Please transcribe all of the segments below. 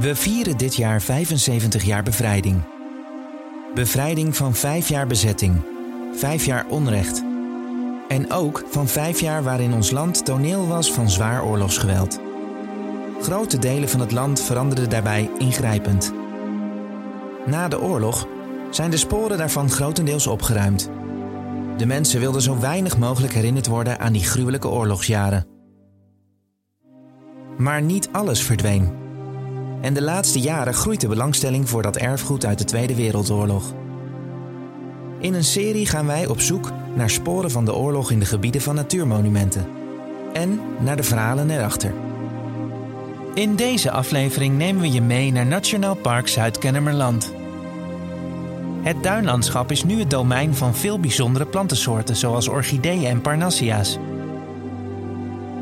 We vieren dit jaar 75 jaar bevrijding. Bevrijding van vijf jaar bezetting, vijf jaar onrecht. En ook van vijf jaar waarin ons land toneel was van zwaar oorlogsgeweld. Grote delen van het land veranderden daarbij ingrijpend. Na de oorlog zijn de sporen daarvan grotendeels opgeruimd. De mensen wilden zo weinig mogelijk herinnerd worden aan die gruwelijke oorlogsjaren. Maar niet alles verdween. En de laatste jaren groeit de belangstelling voor dat erfgoed uit de Tweede Wereldoorlog. In een serie gaan wij op zoek naar sporen van de oorlog in de gebieden van natuurmonumenten en naar de verhalen erachter. In deze aflevering nemen we je mee naar Nationaal Park Zuid-Kennemerland. Het duinlandschap is nu het domein van veel bijzondere plantensoorten, zoals orchideeën en parnassia's.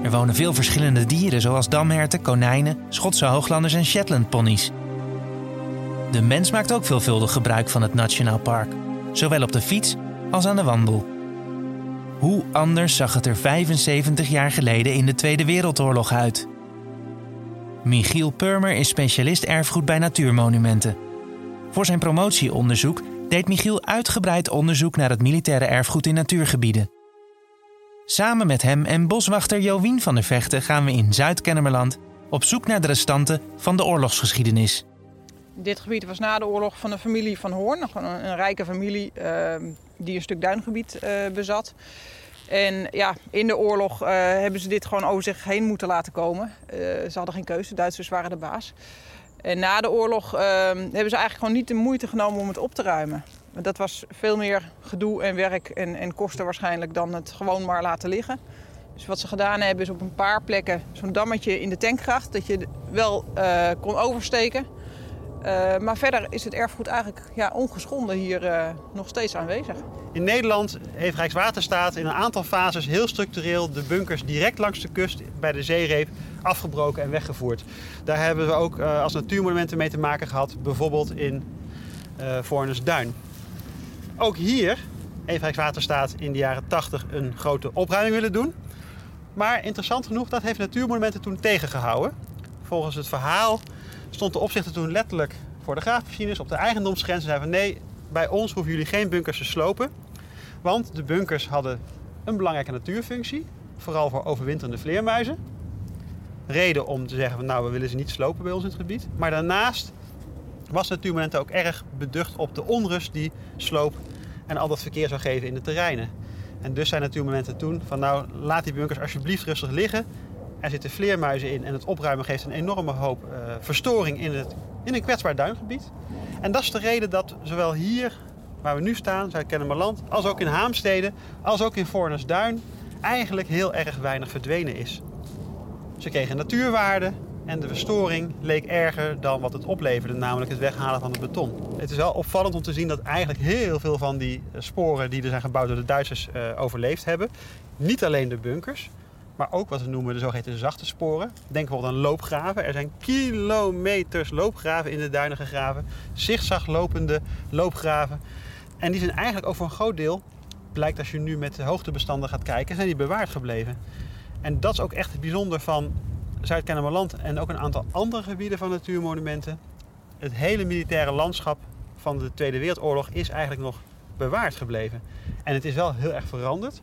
Er wonen veel verschillende dieren, zoals damherten, konijnen, Schotse hooglanders en Shetlandponies. De mens maakt ook veelvuldig gebruik van het Nationaal Park, zowel op de fiets als aan de wandel. Hoe anders zag het er 75 jaar geleden in de Tweede Wereldoorlog uit? Michiel Purmer is specialist erfgoed bij natuurmonumenten. Voor zijn promotieonderzoek deed Michiel uitgebreid onderzoek naar het militaire erfgoed in natuurgebieden. Samen met hem en boswachter Jowien van der Vechten gaan we in Zuid-Kennemerland op zoek naar de restanten van de oorlogsgeschiedenis. Dit gebied was na de oorlog van de familie van Hoorn, een, een rijke familie uh, die een stuk duingebied uh, bezat. En ja, in de oorlog uh, hebben ze dit gewoon over zich heen moeten laten komen. ze hadden geen keuze, de Duitsers waren de baas. En na de oorlog ehm, hebben ze eigenlijk gewoon niet de moeite genomen om het op te ruimen. Dat was veel meer gedoe en werk en, en kosten waarschijnlijk dan het gewoon maar laten liggen. Dus wat ze gedaan hebben is op een paar plekken zo'n dammetje in de tankgracht... dat je wel uh, kon oversteken. Uh, maar verder is het erfgoed eigenlijk ja, ongeschonden hier uh, nog steeds aanwezig. In Nederland heeft Rijkswaterstaat in een aantal fases heel structureel de bunkers direct langs de kust bij de zeereep afgebroken en weggevoerd. Daar hebben we ook als natuurmonumenten mee te maken gehad, bijvoorbeeld in uh, Duin. Ook hier heeft Rijkswaterstaat in de jaren 80 een grote opruiming willen doen. Maar interessant genoeg, dat heeft Natuurmonumenten toen tegengehouden. Volgens het verhaal stond de opzichter toen letterlijk voor de graafmachines op de eigendomsgrens en zei van nee, bij ons hoeven jullie geen bunkers te slopen. Want de bunkers hadden een belangrijke natuurfunctie, vooral voor overwinterende vleermuizen. Reden om te zeggen van nou, we willen ze niet slopen bij ons in het gebied. Maar daarnaast was Natuurmonumenten ook erg beducht op de onrust die sloop en al dat verkeer zou geven in de terreinen. En dus zijn Natuurmonumenten toen van nou, laat die bunkers alsjeblieft rustig liggen. Er zitten vleermuizen in en het opruimen geeft een enorme hoop uh, verstoring in, het, in een kwetsbaar duingebied. En dat is de reden dat zowel hier, waar we nu staan, Zuid-Kennemerland, als ook in Haamstede, als ook in Voornersduin, eigenlijk heel erg weinig verdwenen is. Ze kregen natuurwaarde, en de verstoring leek erger dan wat het opleverde, namelijk het weghalen van het beton. Het is wel opvallend om te zien dat eigenlijk heel veel van die sporen die er zijn gebouwd door de Duitsers uh, overleefd hebben. Niet alleen de bunkers, maar ook wat we noemen de zogeheten zachte sporen. Denk bijvoorbeeld aan loopgraven. Er zijn kilometers loopgraven in de duinen gegraven. Zigzag lopende loopgraven. En die zijn eigenlijk voor een groot deel, blijkt als je nu met de hoogtebestanden gaat kijken, zijn die bewaard gebleven. En dat is ook echt het bijzonder van Zuid-Kennemerland en ook een aantal andere gebieden van natuurmonumenten. Het hele militaire landschap van de Tweede Wereldoorlog is eigenlijk nog bewaard gebleven. En het is wel heel erg veranderd.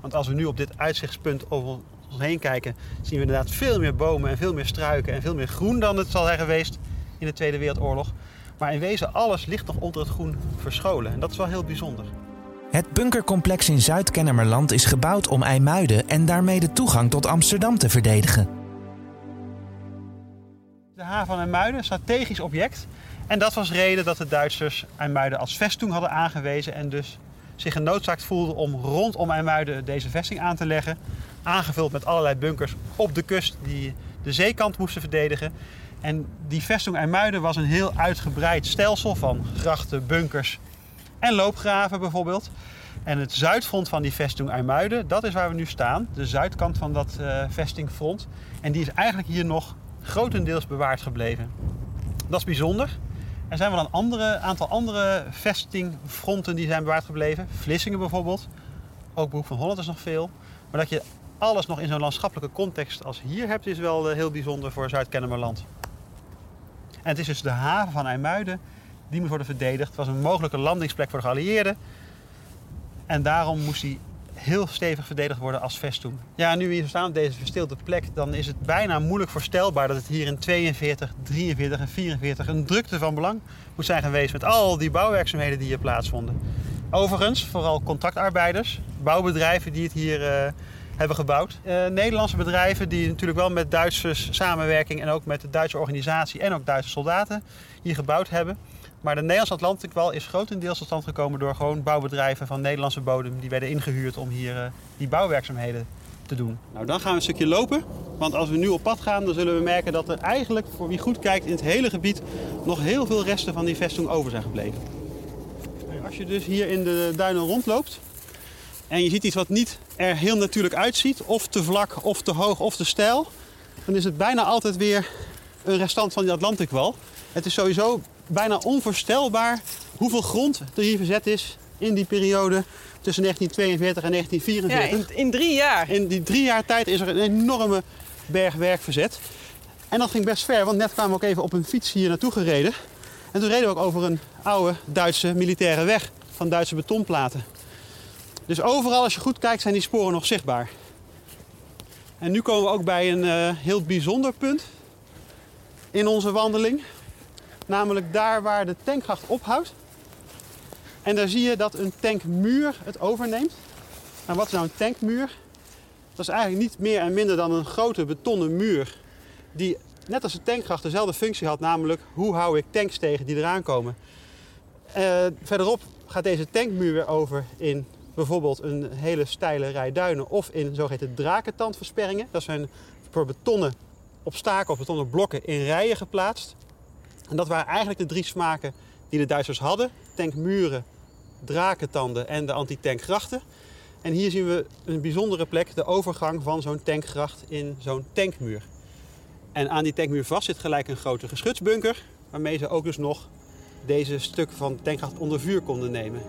Want als we nu op dit uitzichtspunt over ons heen kijken, zien we inderdaad veel meer bomen en veel meer struiken en veel meer groen dan het zal zijn geweest in de Tweede Wereldoorlog. Maar in wezen alles ligt nog onder het groen verscholen. En dat is wel heel bijzonder. Het bunkercomplex in Zuid-Kennemerland is gebouwd om IJmuiden en daarmee de toegang tot Amsterdam te verdedigen de haven van IJmuiden, een strategisch object. En dat was reden dat de Duitsers IJmuiden als vesting hadden aangewezen en dus zich genoodzaakt voelden om rondom IJmuiden deze vesting aan te leggen. Aangevuld met allerlei bunkers op de kust die de zeekant moesten verdedigen. En die vesting IJmuiden was een heel uitgebreid stelsel van grachten, bunkers en loopgraven bijvoorbeeld. En het zuidfront van die vesting IJmuiden, dat is waar we nu staan. De zuidkant van dat uh, vestingfront. En die is eigenlijk hier nog grotendeels bewaard gebleven. Dat is bijzonder. Er zijn wel een andere, aantal andere vestingfronten die zijn bewaard gebleven. Vlissingen bijvoorbeeld. Ook Behoek van Holland is nog veel. Maar dat je alles nog in zo'n landschappelijke context als hier hebt, is wel eh, heel bijzonder voor Zuid-Kennemerland. En het is dus de haven van IJmuiden die moet worden verdedigd. Het was een mogelijke landingsplek voor de geallieerden. En daarom moest hij heel stevig verdedigd worden als vesting. Ja, nu we hier staan op deze verstilde plek, dan is het bijna moeilijk voorstelbaar dat het hier in 42, 43 en 44 een drukte van belang moet zijn geweest met al die bouwwerkzaamheden die hier plaatsvonden. Overigens, vooral contractarbeiders, bouwbedrijven die het hier uh, hebben gebouwd. Uh, Nederlandse bedrijven die natuurlijk wel met Duitse samenwerking en ook met de Duitse organisatie en ook Duitse soldaten hier gebouwd hebben. Maar de Nederlandse Atlantikwal is grotendeels tot stand gekomen door gewoon bouwbedrijven van Nederlandse bodem. Die werden ingehuurd om hier uh, die bouwwerkzaamheden te doen. Nou, dan gaan we een stukje lopen. Want als we nu op pad gaan, dan zullen we merken dat er eigenlijk, voor wie goed kijkt, in het hele gebied nog heel veel resten van die vesting over zijn gebleven. Als je dus hier in de duinen rondloopt en je ziet iets wat niet er heel natuurlijk uitziet, of te vlak, of te hoog, of te steil, dan is het bijna altijd weer een restant van die Atlantikwal. Het is sowieso bijna onvoorstelbaar hoeveel grond er hier verzet is in die periode tussen 1942 en 1944. Ja, in, in, drie jaar. In die drie jaar tijd is er een enorme berg werk verzet. En dat ging best ver, want net kwamen we ook even op een fiets hier naartoe gereden. En toen reden we ook over een oude Duitse militaire weg van Duitse betonplaten. Dus overal, als je goed kijkt, zijn die sporen nog zichtbaar. En nu komen we ook bij een uh, heel bijzonder punt in onze wandeling. Namelijk daar waar de tankgracht ophoudt. En daar zie je dat een tankmuur het overneemt. En wat is nou een tankmuur? Dat is eigenlijk niet meer en minder dan een grote betonnen muur. Die net als de tankgracht dezelfde functie had. Namelijk hoe hou ik tanks tegen die eraan komen. Uh, verderop gaat deze tankmuur weer over in bijvoorbeeld een hele steile rij duinen. Of in zogeheten drakentandversperringen. Dat zijn voor betonnen obstakels, betonnen blokken in rijen geplaatst. En dat waren eigenlijk de drie smaken die de Duitsers hadden. Tankmuren, drakentanden en de anti-tankgrachten. En hier zien we een bijzondere plek, de overgang van zo'n tankgracht in zo'n tankmuur. En aan die tankmuur vast zit gelijk een grote geschutsbunker, waarmee ze ook dus nog deze stuk van tankgracht onder vuur konden nemen.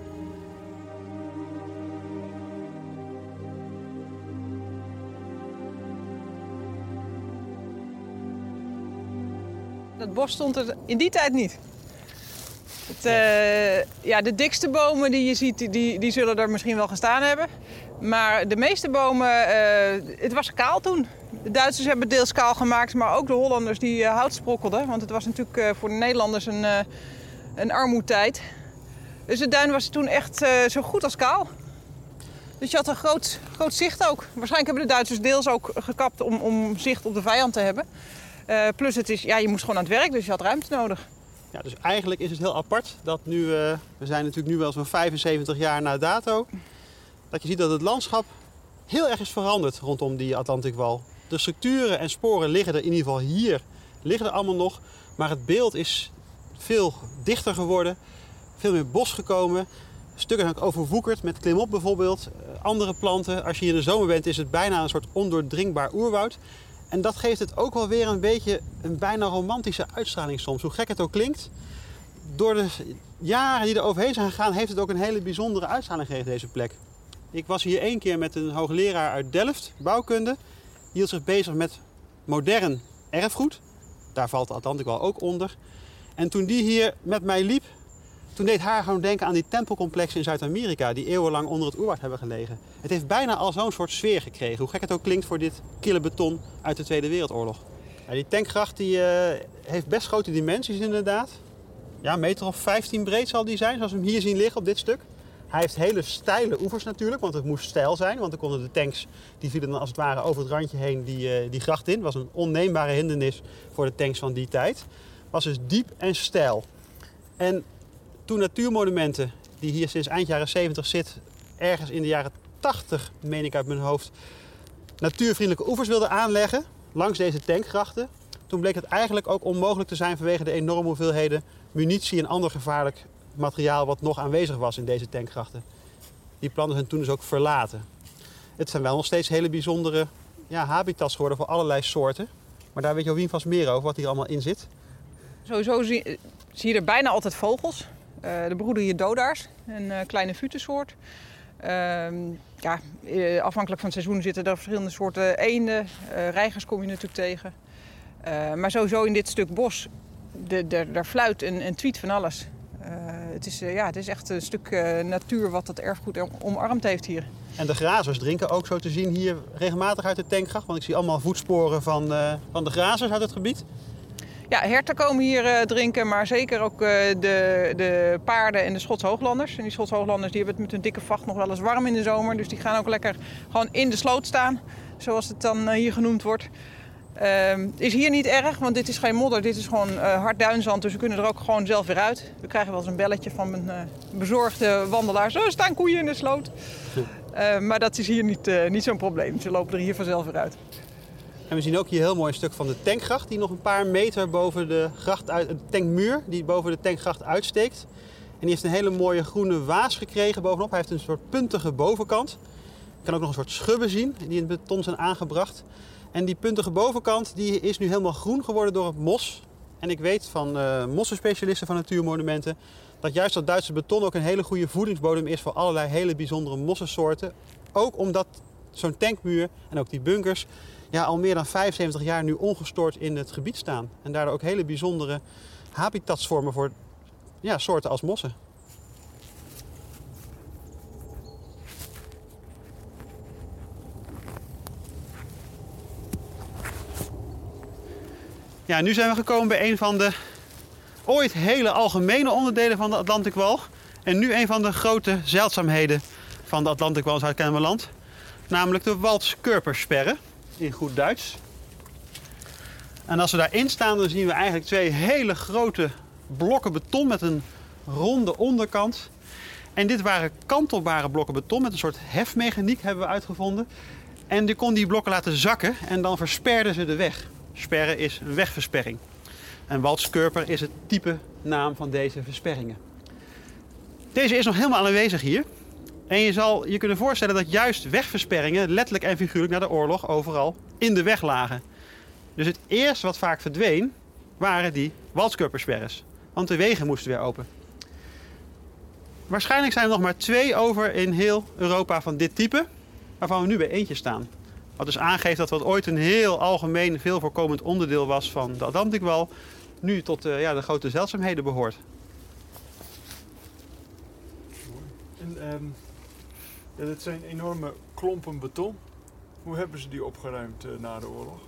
Dat bos stond er in die tijd niet. Het, uh, ja, de dikste bomen die je ziet, die, die zullen er misschien wel gestaan hebben. Maar de meeste bomen, uh, het was kaal toen. De Duitsers hebben deels kaal gemaakt, maar ook de Hollanders die uh, hout sprokkelden. Want het was natuurlijk voor de Nederlanders een, een armoedtijd. Dus de duin was toen echt zo goed als kaal. Dus je had een groot, groot zicht ook. Waarschijnlijk hebben de Duitsers deels ook gekapt om, om zicht op de vijand te hebben. Uh, plus het is, ja, je moest gewoon aan het werk, dus je had ruimte nodig. Ja, dus eigenlijk is het heel apart dat nu, uh, we zijn natuurlijk nu wel zo'n 75 jaar na dato, dat je ziet dat het landschap heel erg is veranderd rondom die Atlantikwal. De structuren en sporen liggen er in ieder geval hier, liggen er allemaal nog. Maar het beeld is veel dichter geworden, veel meer bos gekomen. Stukken zijn ook overwoekerd met klimop bijvoorbeeld. Uh, andere planten. Als je hier in de zomer bent is het bijna een soort ondoordringbaar oerwoud. En dat geeft het ook wel weer een beetje een bijna romantische uitstraling soms. Hoe gek het ook klinkt. Door de jaren die er overheen zijn gegaan, heeft het ook een hele bijzondere uitstraling gegeven, deze plek. Ik was hier één keer met een hoogleraar uit Delft, bouwkunde. Die hield zich bezig met modern erfgoed. Daar valt de wel ook onder. En toen die hier met mij liep, toen deed haar gewoon denken aan die tempelcomplexen in Zuid-Amerika, die eeuwenlang onder het oerwoud hebben gelegen. Het heeft bijna al zo'n soort sfeer gekregen, hoe gek het ook klinkt voor dit kille beton uit de Tweede Wereldoorlog. Die tankgracht die, uh, heeft best grote dimensies inderdaad. Ja, meter of 15 breed zal die zijn, zoals we hem hier zien liggen op dit stuk. Hij heeft hele steile oevers natuurlijk, want het moest steil zijn. Want dan konden de tanks, die vielen dan als het ware over het randje heen die, uh, die gracht in. Was een onneembare hindernis voor de tanks van die tijd. Was dus diep en steil. En toen natuurmonumenten, die hier sinds eind jaren 70 zit, ergens in de jaren 80, meen ik uit mijn hoofd, natuurvriendelijke oevers wilden aanleggen langs deze tankgrachten. Toen bleek het eigenlijk ook onmogelijk te zijn vanwege de enorme hoeveelheden munitie en ander gevaarlijk materiaal wat nog aanwezig was in deze tankgrachten. Die plannen zijn toen dus ook verlaten. Het zijn wel nog steeds hele bijzondere ja, habitats geworden voor allerlei soorten. Maar daar weet je vast meer over, wat hier allemaal in zit. Sowieso zie, zie je er bijna altijd vogels. Uh, de broeder hier dodaars, een uh, kleine futensoort. Uh, ja, eh, afhankelijk van het seizoen zitten er verschillende soorten eenden. reigers kom je natuurlijk tegen. maar sowieso in dit stuk bos daar fluit en, en tweet van alles. Uh, het, is, ja, het is echt een stuk natuur wat dat erfgoed omarmd heeft hier. En de grazers drinken ook zo te zien hier regelmatig uit de tankgracht. Want ik zie allemaal voetsporen van, van de grazers uit het gebied. Ja, herten komen hier uh, drinken, maar zeker ook uh, de, de paarden en de Schotse hooglanders. En die Schotse hooglanders die hebben het met hun dikke vacht nog wel eens warm in de zomer. Dus die gaan ook lekker gewoon in de sloot staan, zoals het dan uh, hier genoemd wordt. Ehm, is hier niet erg, want dit is geen modder, dit is gewoon hard duinzand. Dus we kunnen er ook gewoon zelf weer uit. We krijgen wel eens een belletje van een bezorgde wandelaar. Zo staan koeien in de sloot. maar dat is hier niet, niet zo'n probleem. Ze lopen er hier vanzelf weer uit. En we zien ook hier een heel mooi stuk van de tankgracht, die nog een paar meter boven de gracht uit, de tankmuur, die boven de tankgracht uitsteekt. En die heeft een hele mooie groene waas gekregen bovenop. Hij heeft een soort puntige bovenkant. Je kan ook nog een soort schubben zien, die in het beton zijn aangebracht. En die puntige bovenkant die is nu helemaal groen geworden door het mos. En ik weet van uh, mossenspecialisten van natuurmonumenten dat juist dat Duitse beton ook een hele goede voedingsbodem is voor allerlei hele bijzondere mossensoorten. Ook omdat zo'n tankmuur en ook die bunkers ja, al meer dan 75 jaar nu ongestoord in het gebied staan. En daardoor ook hele bijzondere habitats vormen voor ja, soorten als mossen. Ja, nu zijn we gekomen bij een van de ooit hele algemene onderdelen van de Atlantikwal. En nu een van de grote zeldzaamheden van de Atlantikwal in Zuid-Kennemerland. Namelijk de Waldskurpersperren in goed Duits. En als we daarin staan, dan zien we eigenlijk twee hele grote blokken beton met een ronde onderkant. En dit waren kantelbare blokken beton met een soort hefmechaniek hebben we uitgevonden. En die kon die blokken laten zakken en dan versperden ze de weg. Sperren is een wegversperring. En waldskurper is het type naam van deze versperringen. Deze is nog helemaal aanwezig hier. En je zal je kunnen voorstellen dat juist wegversperringen, letterlijk en figuurlijk na de oorlog, overal in de weg lagen. Dus het eerste wat vaak verdween, waren die waldskuppersperres. Want de wegen moesten weer open. Waarschijnlijk zijn er nog maar twee over in heel Europa van dit type, waarvan we nu bij eentje staan. Wat dus aangeeft dat wat ooit een heel algemeen, veel voorkomend onderdeel was van de Atlantikwal, nu tot uh, ja, de grote zeldzaamheden behoort. En, um ja, zijn enorme klompen beton. Hoe hebben ze die opgeruimd uh, na de oorlog?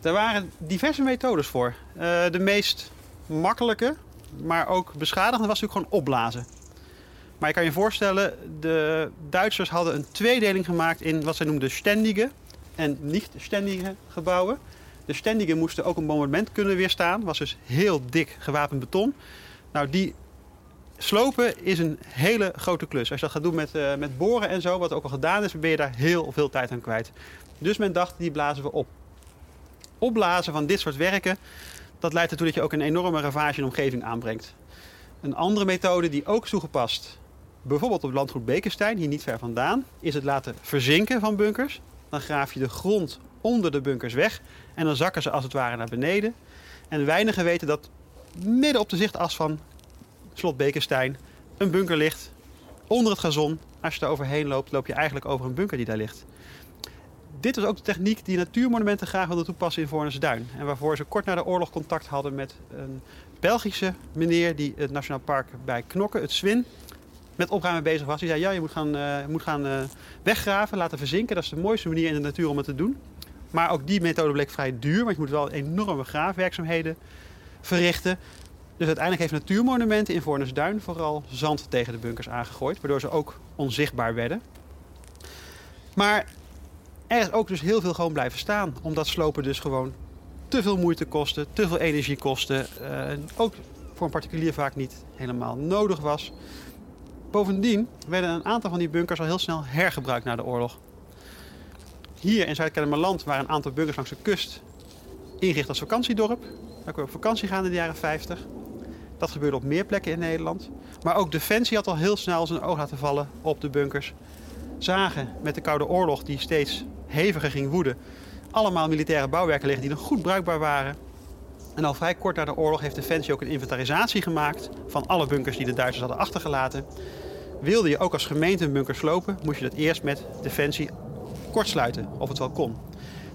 Er waren diverse methodes voor. Uh, de meest makkelijke, maar ook beschadigende, was natuurlijk gewoon opblazen. Maar je kan je voorstellen, de Duitsers hadden een tweedeling gemaakt in wat zij noemden stendige en niet-stendige gebouwen. De stendige moesten ook een bombardement kunnen weerstaan, was dus heel dik gewapend beton. Nou, die slopen is een hele grote klus. Als je dat gaat doen met, uh, met boren en zo, wat ook al gedaan is, ben je daar heel veel tijd aan kwijt. Dus men dacht, die blazen we op. Opblazen van dit soort werken, dat leidt ertoe dat je ook een enorme ravage in de omgeving aanbrengt. Een andere methode die ook toegepast, bijvoorbeeld op landgoed Bekenstein, hier niet ver vandaan, is het laten verzinken van bunkers. Dan graaf je de grond onder de bunkers weg en dan zakken ze als het ware naar beneden. En weinigen weten dat midden op de zichtas van slot Bekenstein, een bunker ligt onder het gazon. Als je er overheen loopt, loop je eigenlijk over een bunker die daar ligt. Dit was ook de techniek die natuurmonumenten graag wilden toepassen in Voornesduin. En waarvoor ze kort na de oorlog contact hadden met een Belgische meneer die het Nationaal Park bij Knokken, het Swin, met opruimen bezig was. Die zei, ja, je moet gaan, uh, moet gaan uh, weggraven, laten verzinken. Dat is de mooiste manier in de natuur om het te doen. Maar ook die methode bleek vrij duur, want je moet wel enorme graafwerkzaamheden verrichten. Dus uiteindelijk heeft Natuurmonumenten in Voornesduin vooral zand tegen de bunkers aangegooid, waardoor ze ook onzichtbaar werden. Maar er is ook dus heel veel gewoon blijven staan, omdat slopen dus gewoon te veel moeite kosten, te veel energie kosten, uh, ook voor een particulier vaak niet helemaal nodig was. Bovendien werden een aantal van die bunkers al heel snel hergebruikt na de oorlog. Hier in Zuid-Kennemerland waren een aantal bunkers langs de kust ingericht als vakantiedorp. Daar kon je op vakantie gaan in de jaren 50. Dat gebeurde op meer plekken in Nederland. Maar ook Defensie had al heel snel zijn oog laten vallen op de bunkers. Zagen met de Koude Oorlog, die steeds heviger ging woeden, allemaal militaire bouwwerken liggen die nog goed bruikbaar waren. En al vrij kort na de oorlog heeft Defensie ook een inventarisatie gemaakt van alle bunkers die de Duitsers hadden achtergelaten. Wilde je ook als gemeente een bunker slopen, moest je dat eerst met Defensie kortsluiten, of het wel kon.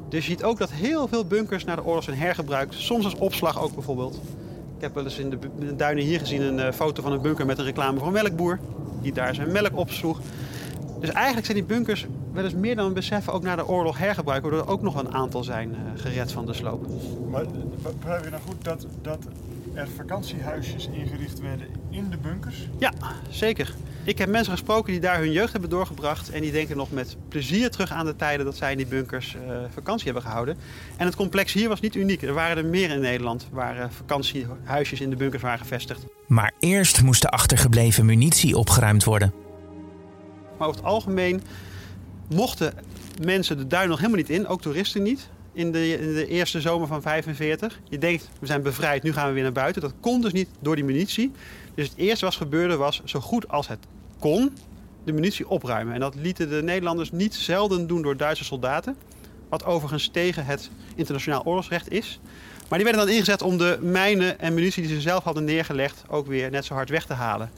Dus je ziet ook dat heel veel bunkers na de oorlog zijn hergebruikt. Soms als opslag ook bijvoorbeeld. Heb wel eens in de, in de duinen hier gezien een uh, foto van een bunker met een reclame voor een melkboer. Die daar zijn melk opsloeg. Dus eigenlijk zijn die bunkers wel eens meer dan beseffen ook na de oorlog hergebruikt. Waardoor er ook nog een aantal zijn uh, gered van de sloop. Maar begrijp je nou goed dat, dat er vakantiehuisjes ingericht werden in de bunkers? Ja, zeker. Ik heb mensen gesproken die daar hun jeugd hebben doorgebracht. En die denken nog met plezier terug aan de tijden dat zij in die bunkers uh, vakantie hebben gehouden. En het complex hier was niet uniek. Er waren er meer in Nederland waar uh, vakantiehuisjes in de bunkers waren gevestigd. Maar eerst moest de achtergebleven munitie opgeruimd worden. Maar over het algemeen mochten mensen de duin nog helemaal niet in, ook toeristen niet. In de, in de, eerste zomer van 45. Je denkt, we zijn bevrijd, nu gaan we weer naar buiten. Dat kon dus niet door die munitie. Dus het eerste wat gebeurde was, zo goed als het kon, de munitie opruimen. En dat lieten de Nederlanders niet zelden doen door Duitse soldaten. Wat overigens tegen het internationaal oorlogsrecht is. Maar die werden dan ingezet om de mijnen en munitie die ze zelf hadden neergelegd ook weer net zo hard weg te halen.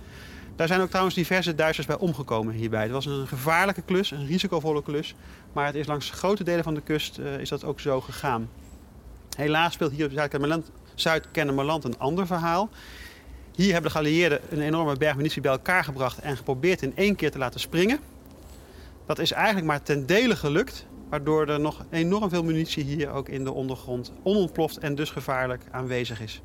Daar zijn ook trouwens diverse Duitsers bij omgekomen hierbij. Het was een gevaarlijke klus, een risicovolle klus. Maar het is langs grote delen van de kust uh, is dat ook zo gegaan. Helaas speelt hier op Zuid-Kennemerland een ander verhaal. Hier hebben de geallieerden een enorme berg munitie bij elkaar gebracht en geprobeerd in één keer te laten springen. Dat is eigenlijk maar ten dele gelukt, waardoor er nog enorm veel munitie hier ook in de ondergrond onontploft en dus gevaarlijk aanwezig is.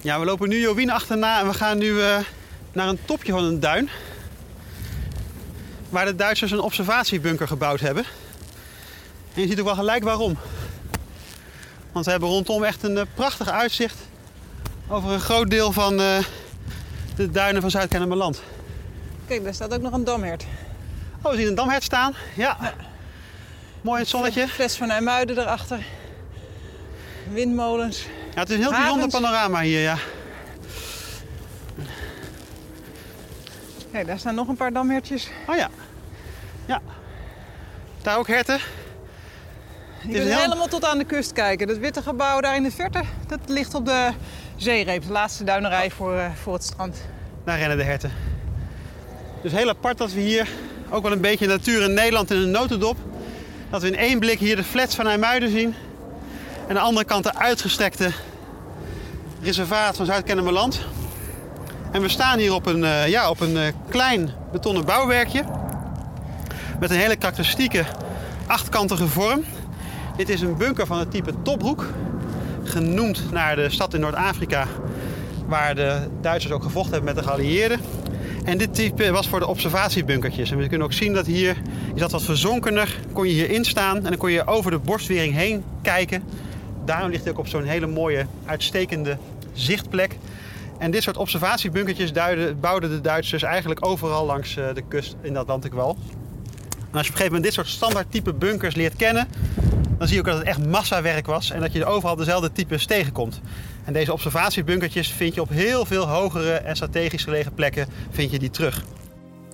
Ja, we lopen nu Jowien achterna en we gaan nu uh, naar een topje van een duin. Waar de Duitsers een observatiebunker gebouwd hebben. En je ziet ook wel gelijk waarom. Want we hebben rondom echt een uh, prachtig uitzicht over een groot deel van uh, de duinen van Zuid-Kennemerland. Kijk, daar staat ook nog een damhert. Oh, we zien een damhert staan. Ja. ja. Mooi in het zonnetje. Fles van IJmuiden erachter. Windmolens. Ja, het is een heel bijzonder panorama hier, ja. Kijk, daar staan nog een paar damhertjes. Oh ja. Ja. Daar ook herten. Je kunt heel... helemaal tot aan de kust kijken. Dat witte gebouw daar in de verte, dat ligt op de zeereep. De laatste duinerij voor, uh, voor het strand. Daar rennen de herten. Dus heel apart dat we hier ook wel een beetje natuur in Nederland in een notendop. Dat we in één blik hier de flats van IJmuiden zien. Aan de andere kant de uitgestrekte reservaat van Zuid-Kennemerland. En we staan hier op een, uh, ja, op een uh, klein betonnen bouwwerkje. Met een hele karakteristieke achtkantige vorm. Dit is een bunker van het type Topbroek. Genoemd naar de stad in Noord-Afrika waar de Duitsers ook gevochten hebben met de geallieerden. En dit type was voor de observatiebunkertjes. En we kunnen ook zien dat hier is dat wat verzonkener. Kon je hierin staan en dan kon je over de borstwering heen kijken. Daarom ligt hij ook op zo'n hele mooie, uitstekende zichtplek. En dit soort observatiebunkertjes duiden, bouwden de Duitsers eigenlijk overal langs eh, de kust in de Atlantikwal. Als je op een gegeven moment dit soort standaard type bunkers leert kennen, dan zie je ook dat het echt massawerk was en dat je overal dezelfde types tegenkomt. En deze observatiebunkertjes vind je op heel veel hogere en strategisch gelegen plekken vind je die terug.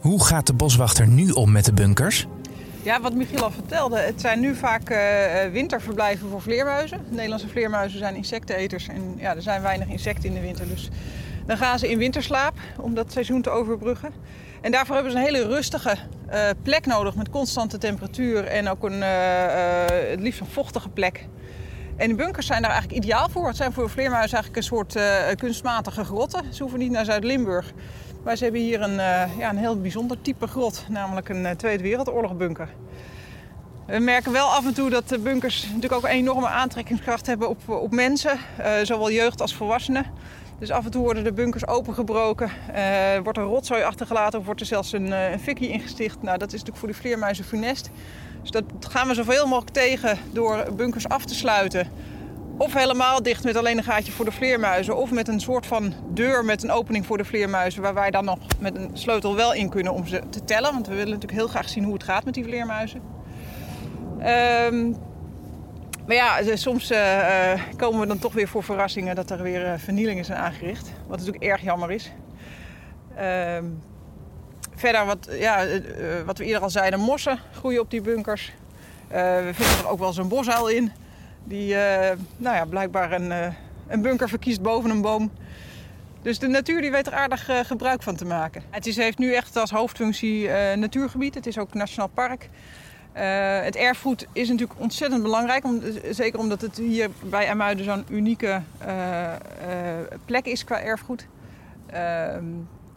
Hoe gaat de boswachter nu om met de bunkers? Ja, wat Michiel al vertelde, het zijn nu vaak uh, winterverblijven voor vleermuizen. Nederlandse vleermuizen zijn insecteneters en ja, er zijn weinig insecten in de winter. Dus dan gaan ze in winterslaap om dat seizoen te overbruggen. En daarvoor hebben ze een hele rustige uh, plek nodig met constante temperatuur en ook een, het liefst een vochtige plek. En de bunkers zijn daar eigenlijk ideaal voor. Het zijn voor vleermuizen eigenlijk een soort kunstmatige grotten. Ze hoeven niet naar Zuid-Limburg. Maar ze hebben hier een, uh, ja, een heel bijzonder type grot, namelijk een uh, Tweede Wereldoorlog bunker. We merken wel af en toe dat de bunkers natuurlijk ook een enorme aantrekkingskracht hebben op, op mensen, uh, zowel jeugd als volwassenen. Dus af en toe worden de bunkers opengebroken, wordt er rotzooi achtergelaten of wordt er zelfs een, een fikkie ingesticht. Nou, dat is natuurlijk voor de vleermuizen funest. Dus dat gaan we zoveel mogelijk tegen door bunkers af te sluiten of helemaal dicht met alleen een gaatje voor de vleermuizen. Of met een soort van deur met een opening voor de vleermuizen. Waar wij dan nog met een sleutel wel in kunnen om ze te tellen. Want we willen natuurlijk heel graag zien hoe het gaat met die vleermuizen. Um, maar ja, soms uh, komen we dan toch weer voor verrassingen dat er weer uh, vernielingen zijn aangericht. Wat natuurlijk erg jammer is. Uh, verder, wat, ja, wat we eerder al zeiden, mossen groeien op die bunkers. we vinden er ook wel zo'n bosuil in. Die uh, nou ja, blijkbaar een, uh, een bunker verkiest boven een boom. Dus de natuur die weet er aardig uh, gebruik van te maken. Het is, heeft nu echt als hoofdfunctie natuurgebied. Het is ook nationaal park. Uh, het erfgoed is natuurlijk ontzettend belangrijk, om, zeker omdat het hier bij Amuiden zo'n unieke uh, uh, plek is qua erfgoed. Ehm,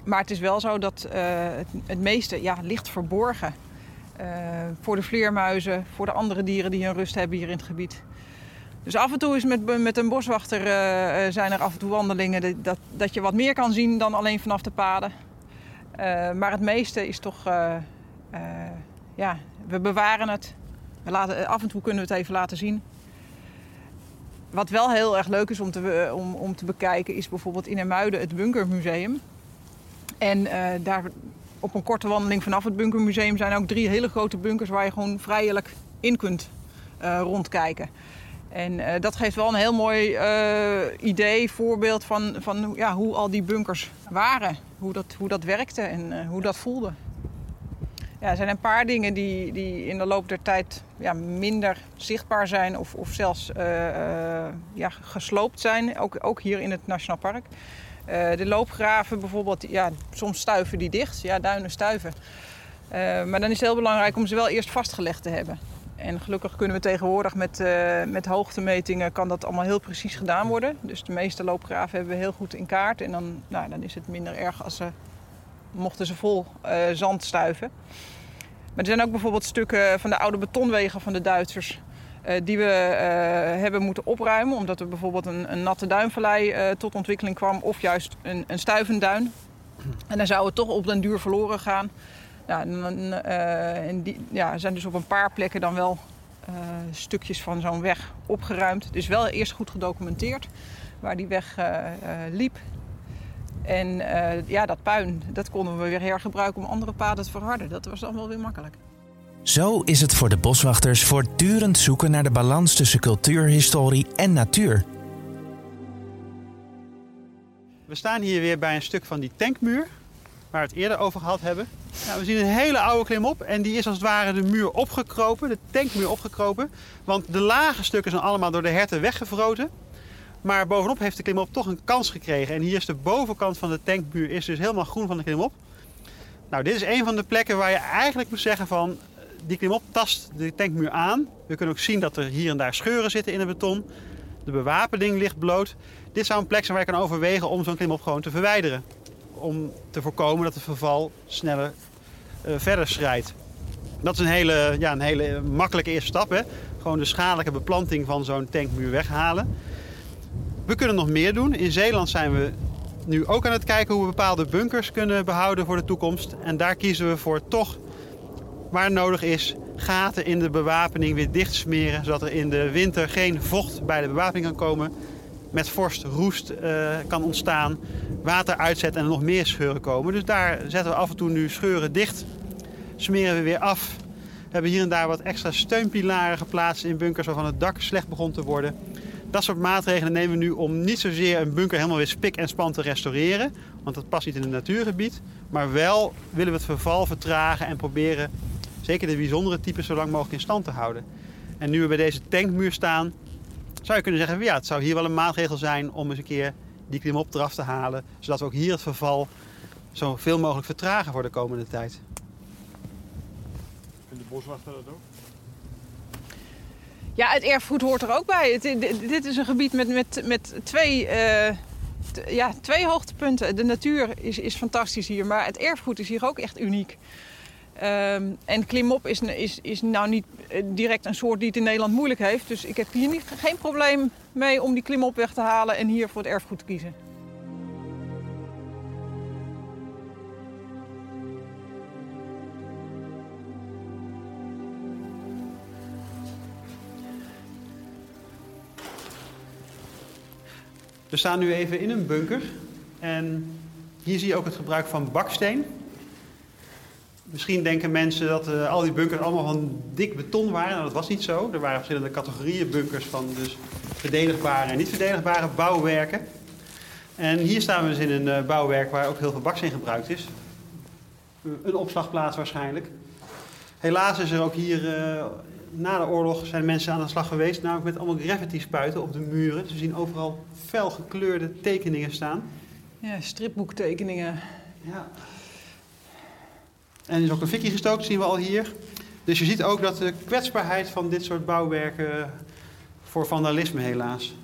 maar het is wel zo dat het, het, meeste ja, ligt verborgen. voor de vleermuizen, voor de andere dieren die hun rust hebben hier in het gebied. Dus af en toe is met, met een boswachter zijn er af en toe wandelingen dat, dat je wat meer kan zien dan alleen vanaf de paden. maar het meeste is toch ja, we bewaren het. We laten, af en toe kunnen we het even laten zien. Wat wel heel erg leuk is om te, om, om te bekijken, is bijvoorbeeld in Ermuiden het Bunkermuseum. En daar op een korte wandeling vanaf het Bunkermuseum zijn ook drie hele grote bunkers waar je gewoon vrijelijk in kunt rondkijken. En uh, dat geeft wel een heel mooi idee, voorbeeld van, van ja, hoe al die bunkers waren. Hoe dat, hoe dat werkte en hoe dat voelde. Ja, er zijn een paar dingen die, die in de loop der tijd ja, minder zichtbaar zijn of, of zelfs ja, gesloopt zijn, ook, ook hier in het Nationaal Park. De loopgraven bijvoorbeeld, ja, soms stuiven die dicht, ja, duinen stuiven. maar dan is het heel belangrijk om ze wel eerst vastgelegd te hebben. En gelukkig kunnen we tegenwoordig met, met hoogtemetingen kan dat allemaal heel precies gedaan worden. Dus de meeste loopgraven hebben we heel goed in kaart. En dan, nou, dan is het minder erg als ze mochten ze vol uh, zand stuiven. Maar er zijn ook bijvoorbeeld stukken van de oude betonwegen van de Duitsers. Uh, die we hebben moeten opruimen. Omdat er bijvoorbeeld een, een natte duinvallei tot ontwikkeling kwam. Of juist een, een stuivenduin. En dan zou het toch op den duur verloren gaan. Ja, en, en die, ja, zijn dus op een paar plekken dan wel stukjes van zo'n weg opgeruimd. Dus wel eerst goed gedocumenteerd waar die weg liep. En uh, ja, dat puin, dat konden we weer hergebruiken om andere paden te verharden. Dat was dan wel weer makkelijk. Zo is het voor de boswachters voortdurend zoeken naar de balans tussen cultuurhistorie en natuur. We staan hier weer bij een stuk van die tankmuur, waar we het eerder over gehad hebben. Nou, we zien een hele oude klimop en die is als het ware de muur opgekropen, de tankmuur opgekropen. Want de lage stukken zijn allemaal door de herten weggevroten. Maar bovenop heeft de klimop toch een kans gekregen. En hier is de bovenkant van de tankmuur is dus helemaal groen van de klimop. Nou, dit is een van de plekken waar je eigenlijk moet zeggen van... Die klimop tast de tankmuur aan. We kunnen ook zien dat er hier en daar scheuren zitten in het beton. De bewapening ligt bloot. Dit zou een plek zijn waar je kan overwegen om zo'n klimop gewoon te verwijderen. Om te voorkomen dat de verval sneller uh, verder schrijdt. Dat is een hele, ja, een hele makkelijke eerste stap. Hè? Gewoon de schadelijke beplanting van zo'n tankmuur weghalen. We kunnen nog meer doen. In Zeeland zijn we nu ook aan het kijken hoe we bepaalde bunkers kunnen behouden voor de toekomst. En daar kiezen we voor toch, waar nodig is, gaten in de bewapening weer dicht smeren. Zodat er in de winter geen vocht bij de bewapening kan komen. Met vorst roest uh, kan ontstaan, water uitzetten en er nog meer scheuren komen. Dus daar zetten we af en toe nu scheuren dicht, smeren we weer af. We hebben hier en daar wat extra steunpilaren geplaatst in bunkers waarvan het dak slecht begon te worden. Dat soort maatregelen nemen we nu om niet zozeer een bunker helemaal weer spik en span te restaureren. Want dat past niet in het natuurgebied. Maar wel willen we het verval vertragen en proberen zeker de bijzondere types zo lang mogelijk in stand te houden. En nu we bij deze tankmuur staan, zou je kunnen zeggen, ja, het zou hier wel een maatregel zijn om eens een keer die klimop eraf te halen. Zodat we ook hier het verval zoveel mogelijk vertragen voor de komende tijd. En de boswachter dat ook? Ja, het erfgoed hoort er ook bij. Het, dit is een gebied met, met, met twee, uh, ja, twee hoogtepunten. De natuur is, is fantastisch hier, maar het erfgoed is hier ook echt uniek. Um, en klimop is, is, is nou niet eh, direct een soort die het in Nederland moeilijk heeft. Dus ik heb hier niet, geen probleem mee om die klimop weg te halen en hier voor het erfgoed te kiezen. We staan nu even in een bunker. En hier zie je ook het gebruik van baksteen. Misschien denken mensen dat uh, al die bunkers allemaal van dik beton waren. Nou, dat was niet zo. Er waren verschillende categorieën bunkers van dus verdedigbare en niet verdedigbare bouwwerken. En hier staan we dus in een uh, bouwwerk waar ook heel veel baksteen gebruikt is. Een opslagplaats waarschijnlijk. Helaas is er ook hier uh, na de oorlog zijn mensen aan de slag geweest, namelijk met allemaal graffiti spuiten op de muren. Ze zien overal fel gekleurde tekeningen staan. Ja, stripboektekeningen. Ja. En er is ook een fikkie gestoken, zien we al hier. Dus je ziet ook dat de kwetsbaarheid van dit soort bouwwerken voor vandalisme helaas.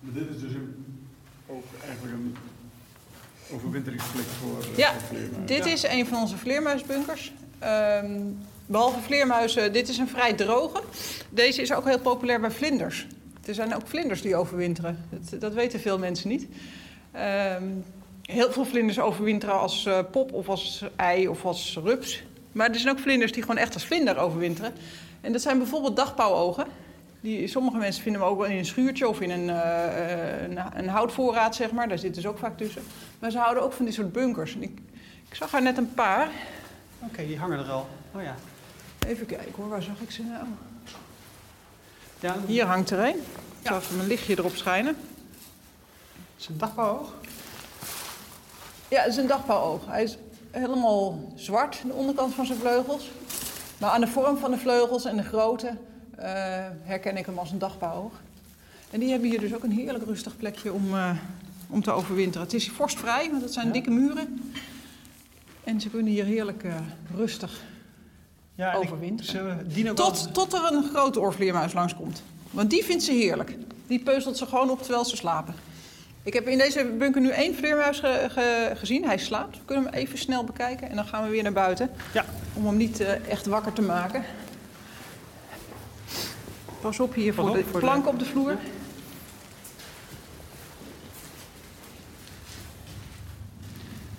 Maar dit is dus een, ook eigenlijk een overwinteringsplek voor, eh, Ja, voor vleermuizen. Dit is een van onze vleermuisbunkers. Ehm, behalve vleermuizen, dit is een vrij droge. Deze is ook heel populair bij vlinders. Er zijn ook vlinders die overwinteren. Dat, dat weten veel mensen niet. Ehm, heel veel vlinders overwinteren als eh, pop of als ei of als rups. Maar er zijn ook vlinders die gewoon echt als vlinder overwinteren. En dat zijn bijvoorbeeld dagpauwogen. Die, sommige mensen vinden hem ook wel in een schuurtje of in een, eh, een, een houtvoorraad, zeg maar. Daar zitten ze ook vaak tussen. Maar ze houden ook van dit soort bunkers. En ik, ik zag er net een paar. Oké, die hangen er al. Oh ja. Even kijken hoor, waar zag ik ze nou? Ja, Hier hangt er een. Ik zal even mijn lichtje erop schijnen. is een dagbouwoog. Ja, het is een dagpauwoog. Hij is helemaal zwart, de onderkant van zijn vleugels. Maar aan de vorm van de vleugels en de grootte eh, herken ik hem als een dagpauwoog. En die hebben hier dus ook een heerlijk rustig plekje om, eh, om te overwinteren. Het is vorstvrij, want het zijn Ja. dikke muren. En ze kunnen hier heerlijk eh, rustig Ja, ik- Overwinteren. Ze Tot, tot er een grote oorvleermuis langskomt. Want die vindt ze heerlijk. Die peuzelt ze gewoon op terwijl ze slapen. Ik heb in deze bunker nu één vleermuis ge- ge- gezien. Hij slaapt. We kunnen hem even snel bekijken. En dan gaan we weer naar buiten. Ja. Om hem niet eh, echt wakker te maken. Pas op hier Pas voor op de voor de- plank op de vloer.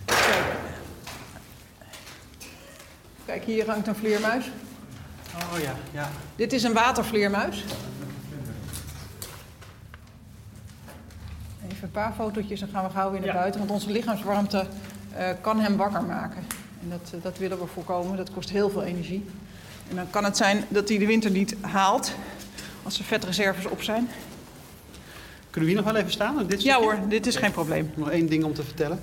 Kijk. Kijk, hier hangt een vleermuis. Oh ja, ja. Dit is een watervleermuis. Even een paar fotootjes, dan gaan we gauw weer naar Ja. buiten. Want onze lichaamswarmte eh, kan hem wakker maken. En dat, eh, dat willen we voorkomen. Dat kost heel veel energie. En dan kan het zijn dat hij de winter niet haalt. Als er vetreserves op zijn. Kunnen we hier nog wel even staan? Dit Ja hoor, dit is geen probleem. Nog één ding om te vertellen.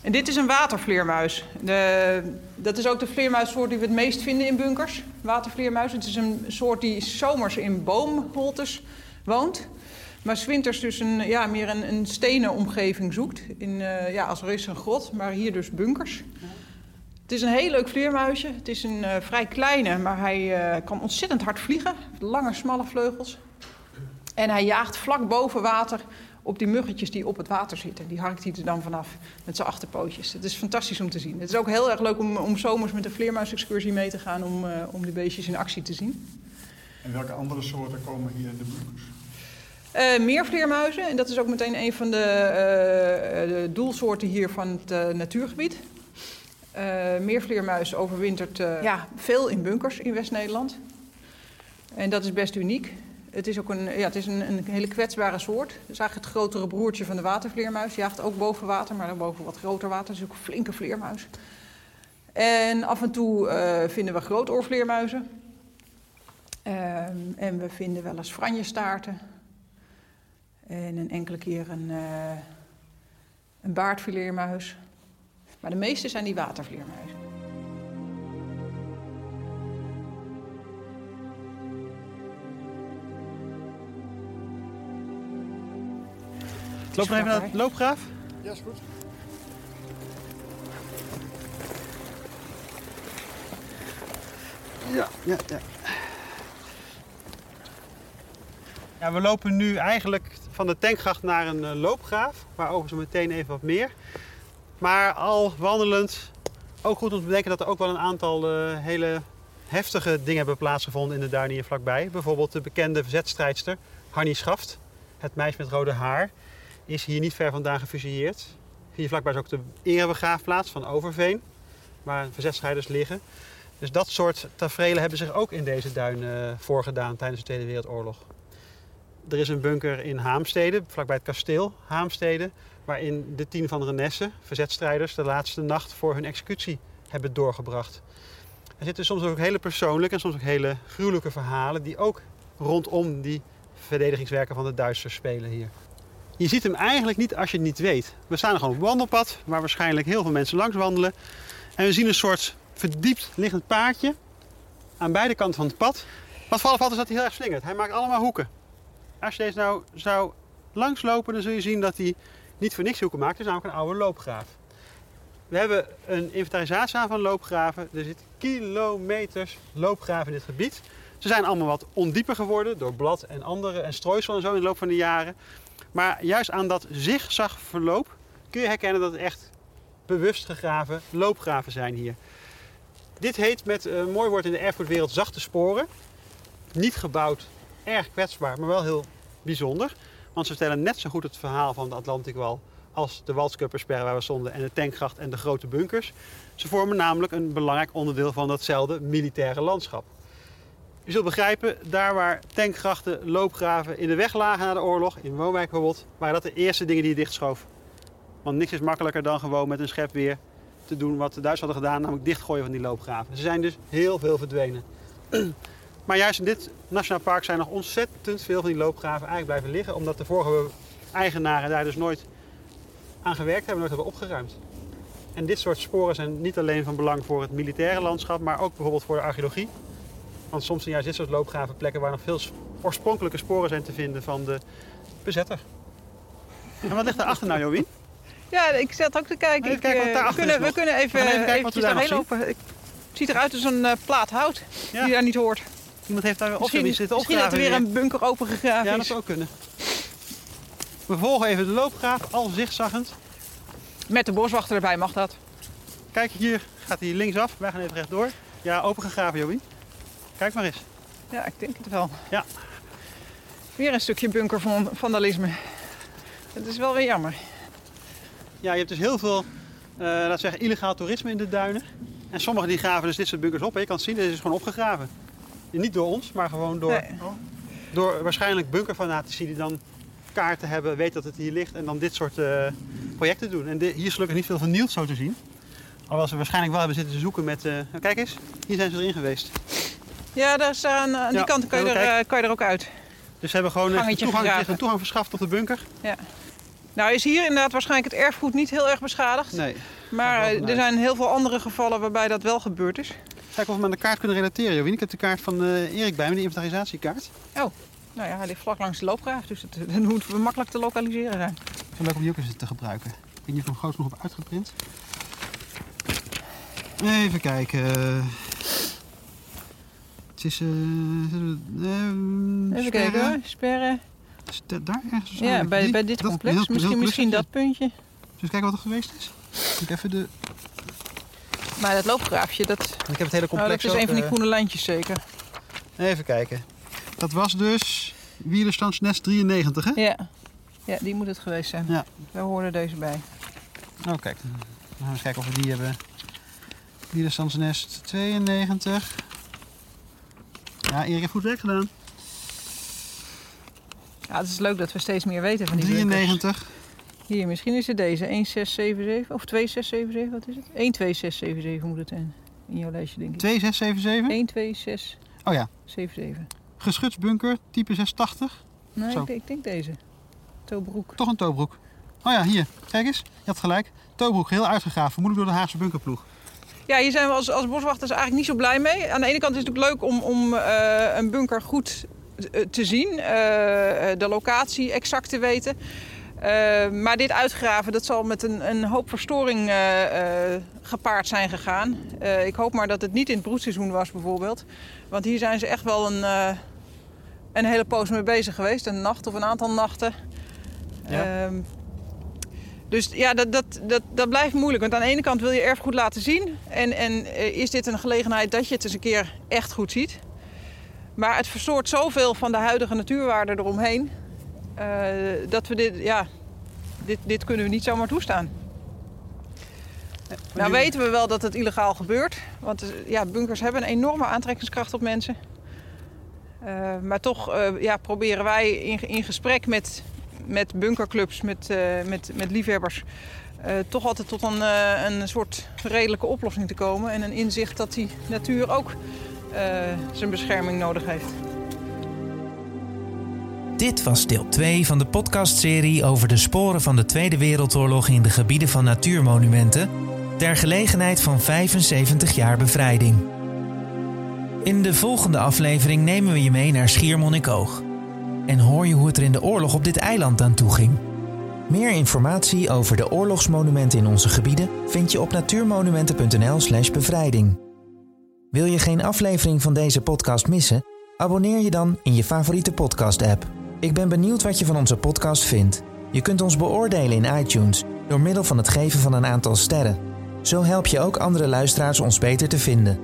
En dit is een watervleermuis. De, dat is ook de vleermuissoort die we het meest vinden in bunkers. Watervleermuis. Het is een soort die zomers in boomholtes woont. Maar 's winters dus een, ja, meer een, een stenen omgeving zoekt. In, eh, ja, als een grot, maar hier dus bunkers. Het is een heel leuk vleermuisje. Het is een eh, vrij kleine, maar hij eh, kan ontzettend hard vliegen. Lange, smalle vleugels. En hij jaagt vlak boven water op die muggetjes die op het water zitten. Die harkt hij er dan vanaf met zijn achterpootjes. Het is fantastisch om te zien. Het is ook heel erg leuk om, om zomers met een vleermuisexcursie mee te gaan... om, om die beestjes in actie te zien. En welke andere soorten komen hier in de bunkers? Eh, meer vleermuizen. En dat is ook meteen een van de, eh, de doelsoorten hier van het eh, natuurgebied. Eh meervleermuis overwintert eh, ja, veel in bunkers in West-Nederland. En dat is best uniek. Het is ook een, ja, het is een, een hele kwetsbare soort. Het is eigenlijk het grotere broertje van de watervleermuis. Die jaagt ook boven water, maar dan boven wat groter water. Het is ook een flinke vleermuis. En af en toe eh, vinden we grootoorvleermuizen. Ehm, en we vinden wel eens franjestaarten. En een enkele keer een, eh een baardvleermuis. Maar de meeste zijn die watervleermuizen. Loop nog even naar de loopgraaf. Ja, is goed. Ja, ja, ja. Ja, we lopen nu eigenlijk van de tankgracht naar een eh, loopgraaf. Waarover zo meteen even wat meer. Maar al wandelend, ook goed om te bedenken dat er ook wel een aantal eh, hele heftige dingen hebben plaatsgevonden in de duinen hier vlakbij. Bijvoorbeeld de bekende verzetstrijdster Hannie Schaft, het meisje met rode haar, is hier niet ver vandaan gefusilleerd. Hier vlakbij is ook de erebegraafplaats van Overveen, waar verzetstrijders liggen. Dus dat soort tafereelen hebben zich ook in deze duinen eh, voorgedaan tijdens de Tweede Wereldoorlog. Er is een bunker in Haamstede, vlakbij het kasteel Haamstede, waarin de tien van Renesse, verzetstrijders, de laatste nacht voor hun executie hebben doorgebracht. Er zitten soms ook hele persoonlijke en soms ook hele gruwelijke verhalen die ook rondom die verdedigingswerken van de Duitsers spelen hier. Je ziet hem eigenlijk niet als je het niet weet. We staan gewoon op een wandelpad waar waarschijnlijk heel veel mensen langs wandelen. En we zien een soort verdiept liggend paadje aan beide kanten van het pad. Wat vooral valt is dat hij heel erg slingert. Hij maakt allemaal hoeken. Als je deze nou zou langslopen, dan zul je zien dat hij niet voor niks hoeken maakt. Het is namelijk een oude loopgraaf. We hebben een inventarisatie aan van loopgraven. Er zitten kilometers loopgraven in dit gebied. Ze zijn allemaal wat ondieper geworden door blad en andere en strooisel en zo in de loop van de jaren. Maar juist aan dat zigzagverloop kun je herkennen dat het echt bewust gegraven loopgraven zijn hier. Dit heet met een mooi woord in de erfgoedwereld zachte sporen. Niet gebouwd, erg kwetsbaar, maar wel heel bijzonder. Want ze vertellen net zo goed het verhaal van de Atlantikwal als de Waldskuppersperre waar we stonden en de tankgracht en de grote bunkers. Ze vormen namelijk een belangrijk onderdeel van datzelfde militaire landschap. Je zult begrijpen, daar waar tankgrachten, loopgraven in de weg lagen na de oorlog, in Woonwijk bijvoorbeeld, waren dat de eerste dingen die je dichtschoof. Want niks is makkelijker dan gewoon met een schep weer te doen wat de Duitsers hadden gedaan, namelijk dichtgooien van die loopgraven. Ze zijn dus heel veel verdwenen. Maar juist in dit nationaal park zijn nog ontzettend veel van die loopgraven eigenlijk blijven liggen, omdat de vorige eigenaren daar dus nooit aan gewerkt hebben, nooit hebben opgeruimd. En dit soort sporen zijn niet alleen van belang voor het militaire landschap, maar ook bijvoorbeeld voor de archeologie. Want soms zijn juist dit soort loopgraven plekken waar nog veel oorspronkelijke sporen zijn te vinden van de bezetter. En wat ligt daarachter nou, Jowien? Ja, ik zat ook te kijken. Even Ik, kijken wat eh, we, kunnen, we kunnen even, We even kijken wat we eventjes daar. Ik- Het ziet eruit als een eh, plaat hout Ja. die daar niet hoort. Iemand heeft daar of Misschien, iets zitten misschien dat er weer een bunker opengegraven Ja, dat zou ook kunnen. We volgen even de loopgraaf, al zigzaggend. Met de boswachter erbij mag dat. Kijk, hier gaat hij linksaf. Wij gaan even rechtdoor. Ja, opengegraven, Jobie. Kijk maar eens. Ja, ik denk het wel. Ja. Weer een stukje bunker van vandalisme. Dat is wel weer jammer. Ja, je hebt dus heel veel, eh we zeggen, illegaal toerisme in de duinen. En sommigen die graven dus dit soort bunkers op. Je kan het zien, dit is gewoon opgegraven. Niet door ons, maar gewoon door, Nee. door waarschijnlijk bunkerfanatici die dan kaarten hebben, weten dat het hier ligt en dan dit soort eh, projecten doen. En hier is gelukkig niet veel vernield zo te zien. Alhoewel ze waarschijnlijk wel hebben zitten zoeken met... eh, nou, kijk eens, hier zijn ze erin geweest. Ja, daar is aan, aan die Ja, kant kan je, er, eh, kan je er ook uit. Dus ze hebben gewoon Gangetje toegang, een toegang verschaft tot de bunker. Nou is hier inderdaad waarschijnlijk het erfgoed niet heel erg beschadigd. Nee. Maar Ga ik er zijn heel veel andere gevallen waarbij dat wel gebeurd is. Kijk of we met de kaart kunnen relateren, Jowien. Ik heb de kaart van eh, Erik bij me, de inventarisatiekaart. Nou ja, hij ligt vlak langs de loopgraaf, dus het, dan moeten we makkelijk te lokaliseren zijn. Zo leuk om die ook eens te gebruiken. Ik weet niet of ik hem groot genoeg heb uitgeprint. Even kijken. Het is... eh, eh, Even kijken hoor, sperren. Is dat Daar ergens? Ja, bij, bij dit dat- complex. misschien, misschien dat puntje. Zullen we eens kijken wat er geweest is? Ik, even de, Maar dat loopgraafje, dat, ik heb het hele nou, complex dat is een van die ook, groene lijntjes zeker. eh, Even kijken. Dat was dus Wielerstandsnest 93, hè? Ja. ja, die moet het geweest zijn. Ja. Daar hoorde deze bij. Oh, kijk. Dan gaan we eens kijken of we die hebben. Wielerstandsnest 92. Ja, Erik heeft goed werk gedaan. Ja, het is leuk dat we steeds meer weten van die bunkers. 93. Hier, misschien is het deze. 1677 of 2677, wat is het? 12677 moet het zijn. In jouw lijstje denk ik. 2677. 12677. Oh ja. Geschutsbunker, type 680. Nee, ik, denk- ik denk deze. Tobroek. Toch een toobroek. Oh ja, hier. Kijk eens. Je had gelijk. Toobroek, heel uitgegraven. Vermoedelijk door de Haagse bunkerploeg. Ja, hier zijn we als, als boswachters eigenlijk niet zo blij mee. Aan de ene kant is het natuurlijk leuk om, om eh, een bunker goed eh, te zien. eh, de locatie exact te weten. Eh, maar dit uitgraven, dat zal met een, een hoop verstoring eh, eh, gepaard zijn gegaan. Ik hoop maar dat het niet in het broedseizoen was bijvoorbeeld. Want hier zijn ze echt wel een, een hele poos mee bezig geweest. Een nacht of een aantal nachten. Ja. Ehm, dus ja, dat, dat, dat, dat blijft moeilijk. Want aan de ene kant wil je erfgoed laten zien. En, en is dit een gelegenheid dat je het eens een keer echt goed ziet. Maar het verstoort zoveel van de huidige natuurwaarde eromheen. Eh, dat we dit, ja, dit, dit kunnen we niet zomaar toestaan. Nou weten we wel dat het illegaal gebeurt. Want eh, ja, bunkers hebben een enorme aantrekkingskracht op mensen. Eh, maar toch ja, proberen wij in, in gesprek met, met bunkerclubs, met, met, met liefhebbers... toch altijd tot een, een soort redelijke oplossing te komen. En een inzicht dat die natuur ook zijn bescherming nodig heeft. Dit was deel 2 van de podcastserie over de sporen van de Tweede Wereldoorlog in de gebieden van natuurmonumenten, ter gelegenheid van 75 jaar bevrijding. In de volgende aflevering nemen we je mee naar Schiermonnikoog en hoor je hoe het er in de oorlog op dit eiland aan toe ging. Meer informatie over de oorlogsmonumenten in onze gebieden vind je op natuurmonumenten.nl/slash bevrijding. Wil je geen aflevering van deze podcast missen? Abonneer je dan in je favoriete podcast-app. Ik ben benieuwd wat je van onze podcast vindt. Je kunt ons beoordelen in iTunes door middel van het geven van een aantal sterren. Zo help je ook andere luisteraars ons beter te vinden.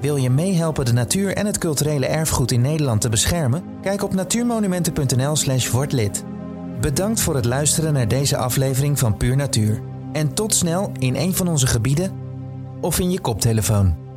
Wil je meehelpen de natuur en het culturele erfgoed in Nederland te beschermen? Kijk op natuurmonumenten.nl/slash word lid. Bedankt voor het luisteren naar deze aflevering van Puur Natuur. En tot snel in een van onze gebieden of in je koptelefoon.